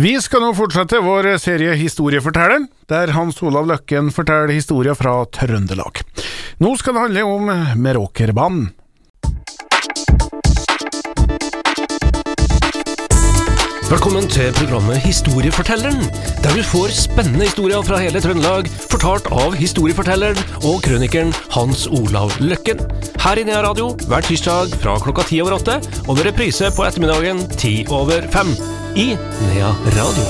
Vi skal nå fortsette vår serie Historiefortelleren, der Hans Olav Løkken forteller historier fra Trøndelag. Nå skal det handle om Meråkerbanen. Velkommen til programmet Historiefortelleren, der du får spennende historier fra hele Trøndelag, fortalt av historiefortelleren og krønikeren Hans Olav Løkken. Her i Nea Radio hver tirsdag fra klokka ti over åtte, og med reprise på ettermiddagen ti over fem. I Nea Radio.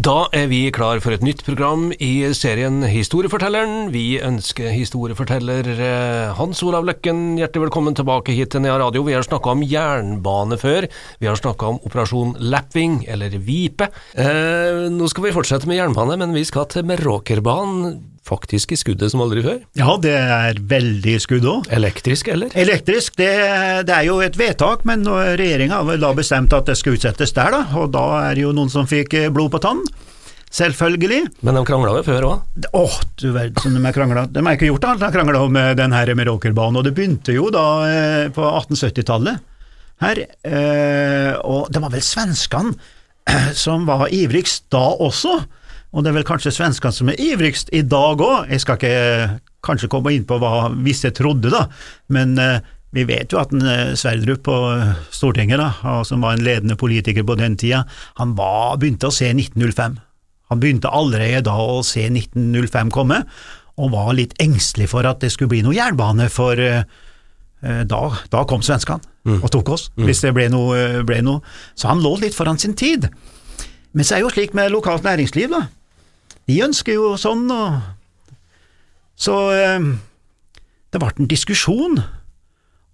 Da er vi klar for et nytt program i serien Historiefortelleren. Vi ønsker historieforteller eh, Hans Olav Løkken hjertelig velkommen tilbake hit til Nea Radio. Vi har snakka om jernbane før. Vi har snakka om Operasjon Lapping, eller Vipe. Eh, nå skal vi fortsette med jernbane, men vi skal til Meråkerbanen. Faktisk i skuddet som aldri før. Ja, det er veldig skudd òg. Elektrisk, eller? Elektrisk, det, det, er jo et vedtak, men regjeringa har da bestemt at det skal utsettes der, da. Og da er det jo noen som fikk blod på tann. Selvfølgelig. Men de krangla jo før òg? Åh, oh, du verden som de har krangla. De har ikke gjort alt de har krangla om den her Meråkerbanen, og det begynte jo da eh, på 1870-tallet her. Eh, og det var vel svenskene som var ivrigst da også. Og det er vel kanskje svenskene som er ivrigst i dag òg. Jeg skal ikke eh, kanskje komme inn på hva visse trodde, da, men eh, vi vet jo at en eh, Sverdrup på Stortinget, da, som var en ledende politiker på den tida, han var, begynte å se 1905. Han begynte allerede da å se 1905 komme, og var litt engstelig for at det skulle bli noe jernbane, for eh, da, da, kom svenskene mm. og tok oss, mm. hvis det ble noe, ble noe. Så han lå litt foran sin tid. Men så er det jo slik med lokalt næringsliv, da de ønsker jo sånn, og Så eh, det ble en diskusjon,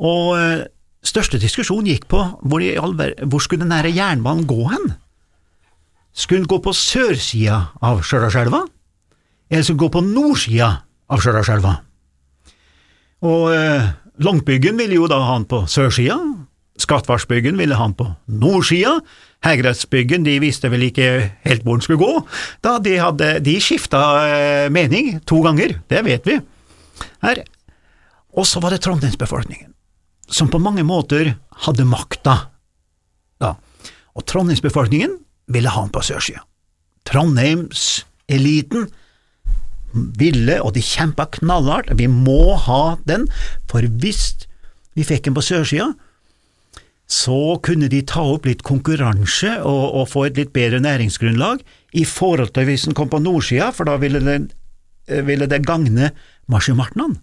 og eh, største diskusjonen gikk på hvor, hvor skulle den nære jernbanen gå hen? Skulle den gå på sørsida av Stjørdalselva, eller skulle den gå på nordsida av Stjørdalselva? Og eh, Langbyggen ville jo da ha den på sørsida, Skattvarsbyggen ville han på nordsida, Hegrettsbyggen de visste vel ikke helt hvor den skulle gå, da de, hadde, de skifta eh, mening to ganger, det vet vi. Her. Og så var det trondheimsbefolkningen, som på mange måter hadde makta. Da. Og trondheimsbefolkningen ville ha han på sørsida. Trondheimseliten ville, og de kjempa knallhardt, vi må ha den, for hvis vi fikk den på sørsida, så kunne de ta opp litt konkurranse og, og, få et litt bedre næringsgrunnlag i forhold til hvis den kom på nordsida, for da ville det, eh, ville det gagne marsjemartnene.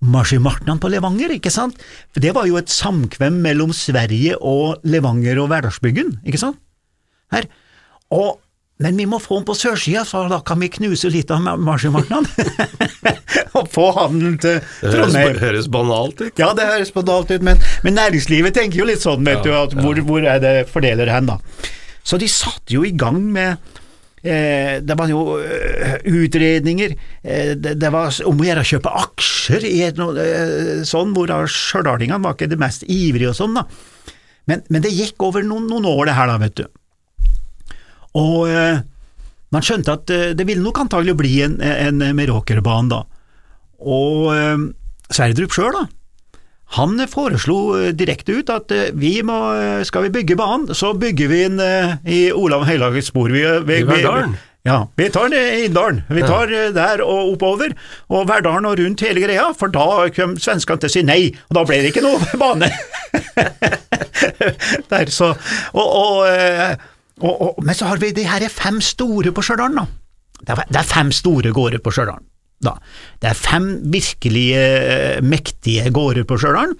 Marsjemartnene på Levanger, ikke sant? For det var jo et samkvem mellom Sverige og Levanger og Verdalsbyggen, ikke sant? Her. Og men vi må få den på sørsida, for da kan vi knuse litt av marsjemartnene. og få handelen til Trondheim. Det høres, banalt ut. Ja, det høres banalt ut, men, men næringslivet tenker jo litt sånn, vet ja, du, at hvor, hvor, er det fordeler hen, da. Så de satte jo i gang med eh, det var jo uh, utredninger, eh, det, det, var om å gjøre å kjøpe aksjer i et noe eh, sånn, hvor stjørdalingene var ikke det mest ivrige og sånn, da. Men, men, det gikk over noen, noen år, det her, da, vet du. Og eh, man skjønte at eh, det ville nok antagelig bli en, en Meråkerbane da. Og eh, Sverdrup sjøl, da, han foreslo eh, direkte ut at eh, vi må, eh, skal vi bygge banen, så bygger vi den i Olav Høylagets spor. Vi, vi, I Verdalen? Ja, vi tar den i Inndalen. Vi tar der og oppover, og Verdalen og rundt hele greia, for da kom svenskene til å si nei, og da ble det ikke noe bane. der, så, og, og og, og, men så har vi de her fem store på Stjørdal, da. Det er, det er, fem store gårder på Stjørdal. Det er fem virkelige eh, mektige gårder på Stjørdal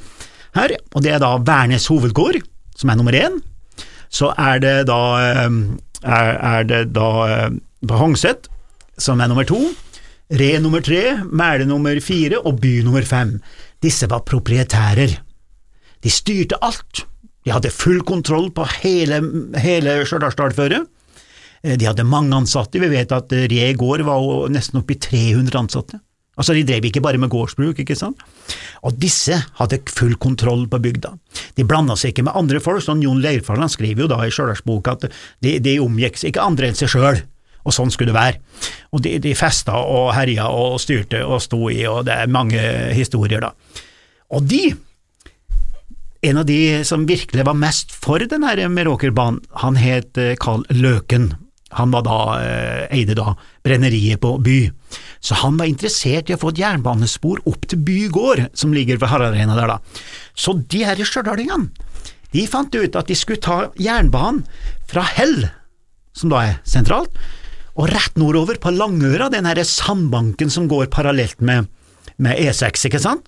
her, og det er da Værnes hovedgård, som er nummer én. Så er det da, eh, er, er det da på eh, Hongset, som er nummer to. Re nummer tre, Mæle nummer fire og By nummer fem. Disse var proprietærer. De styrte alt. De hadde full kontroll på hele, hele Stjørdalsdalføret. Eh, de hadde mange ansatte, vi vet at Re gård var nesten oppi 300 ansatte. Altså, De drev ikke bare med gårdsbruk, ikke sant? Og disse hadde full kontroll på bygda. De blanda seg ikke med andre folk, sånn Jon Leirfall skriver jo da i Stjørdalsboka at de, de omgikk ikke andre enn seg sjøl, og sånn skulle det være. Og de, de festa og herja og styrte og sto i, og det er mange historier, da. Og de en av de som virkelig var mest for den her Meråkerbanen, han het Karl Carl Løken. Han var da, eh, eide da brenneriet på By, så han var interessert i å få et jernbanespor opp til By gård, som ligger ved Haraldreina der, da. Så de her stjørdalingene, de fant ut at de skulle ta jernbanen fra Hell, som da er sentralt, og rett nordover på Langøra, den her sandbanken som går parallelt med, med E6, ikke sant?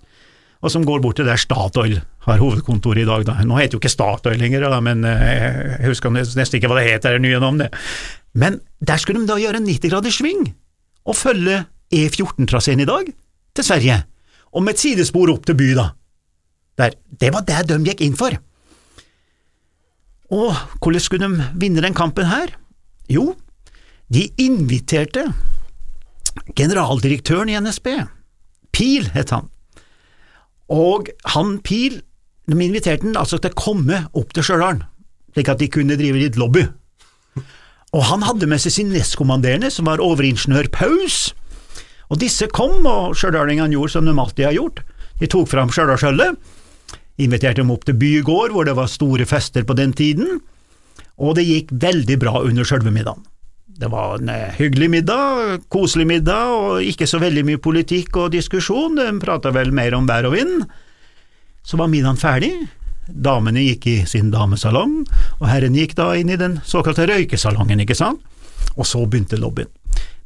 Og som går bort til der Statoil har hovedkontoret i dag. Da. Nå heter jo ikke Statoil lenger, da, men eh, jeg husker nesten ikke hva det het, det nye navnet. Men der skulle de da gjøre en 90 graders sving, og følge E14-traseen i dag til Sverige, og med et sidespor opp til by, da. Der. Det var det de gikk inn for. Og hvordan skulle de vinne den kampen her? Jo, de inviterte generaldirektøren i NSB, Pil het han, og han Pil, de inviterte han altså til å komme opp til Stjørdal, slik at de kunne drive litt lobby. Og han hadde med seg sin nestkommanderende, som var overingeniør Paus. Og disse kom, og stjørdalingene gjorde som de alltid har gjort. De tok fram Stjørdalsølvet, inviterte dem opp til bygård, hvor det var store fester på den tiden, og det gikk veldig bra under sjølve middagen. Det var en eh, hyggelig middag, koselig middag, og ikke så veldig mye politikk og diskusjon, de prata vel mer om vær og vind. Så var middagen ferdig, damene gikk i sin damesalong, og herren gikk da inn i den såkalte røykesalongen, ikke sant, og så begynte lobbyen.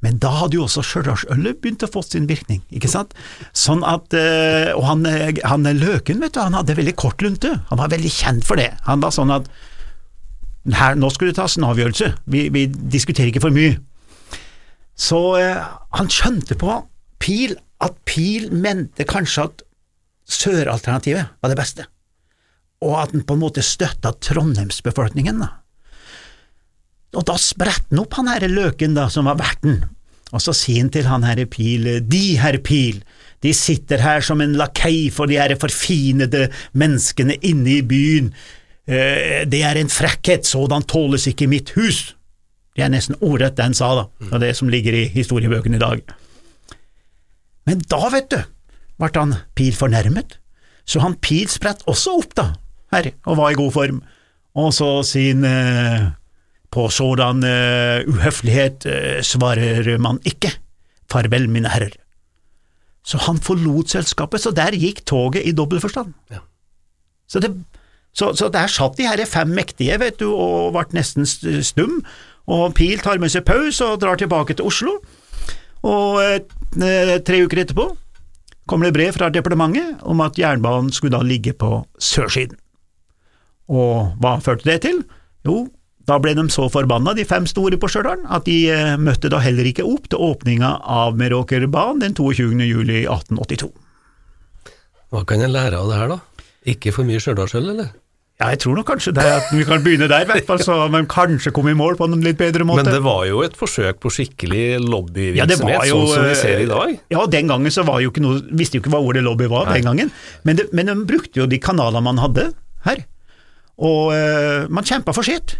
Men da hadde jo også Stjørdalsølet begynt å få sin virkning, ikke sant, sånn at, eh, og han, eh, han Løken, vet du, han hadde veldig kort lunte, han var veldig kjent for det, han var sånn at her, nå skulle det tas en avgjørelse, vi, vi diskuterer ikke for mye. Så eh, han skjønte på Pil at Pil mente kanskje at søralternativet var det beste, og at han på en måte støtta Trondheimsbefolkningen. Da. Og da spretter han opp han herre Løken, da, som var verten, og så sier han til han herre Pil, de herr Pil, de sitter her som en lakei for de herre forfinede menneskene inne i byen, det er en frekkhet, sådan tåles ikke i mitt hus. Det er nesten ordrett det han sa, da, av det som ligger i historiebøkene i dag. Men da, vet du, ble han Pil fornærmet, så han Pil spredt også opp, da, her, og var i god form, og så sin eh, på sådan eh, uhøflighet eh, svarer man ikke, farvel, mine herrer. Så han forlot selskapet, så der gikk toget i dobbel forstand. Ja. Så det så, så, der satt de her fem mektige, vet du, og ble nesten stum, og Pil tar med seg pause og drar tilbake til Oslo, og eh, tre uker etterpå kommer det brev fra departementet om at jernbanen skulle da ligge på sørsiden. Og hva førte det til? Jo, da ble de så forbanna, de fem store på Stjørdal, at de eh, møtte da heller ikke opp til åpninga av Meråkerbanen den 22. juli 1882. Hva kan jeg lære av det her, da? Ikke for mye Stjørdalsøl, eller? Ja, jeg tror nok kanskje det at vi kan begynne der, i hvert fall, så man kanskje komme i mål på en litt bedre måte. Men det var jo et forsøk på skikkelig lobbyvirksomhet, ja, jo, sånn som vi ser i dag? Ja, den gangen så var jo ikke noe, visste jo ikke hva ordet lobby var Nei. den gangen, men, det, men de brukte jo de kanalene man hadde her, og uh, man kjempa for sitt,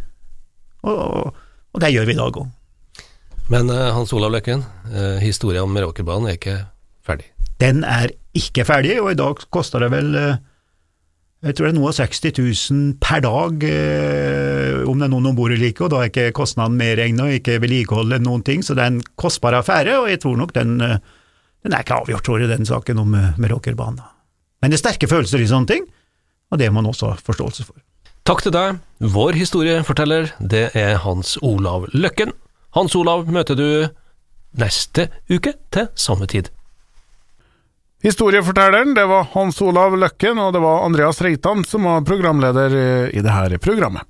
og, og, det gjør vi i dag òg. Men uh, Hans Olav Løkken, uh, historien om Meråkerbanen er ikke ferdig? Den er ikke ferdig, og i dag koster det vel jeg tror det er noe av 60 000 per dag, eh, om det er noen om bord eller ikke, og da er ikke kostnaden medregna, ikke vedlikeholdet noen ting, så det er en kostbar affære, og jeg tror nok den, eh, den er ikke avgjort, tror jeg, den saken om eh, Meråkerbanen. Men det er sterke følelser i sånne ting, og det må man også ha forståelse for. Takk til deg. Vår historieforteller, det er Hans Olav Løkken. Hans Olav møter du neste uke til samme tid. Historiefortelleren det var Hans Olav Løkken, og det var Andreas Reitan som var programleder i dette programmet.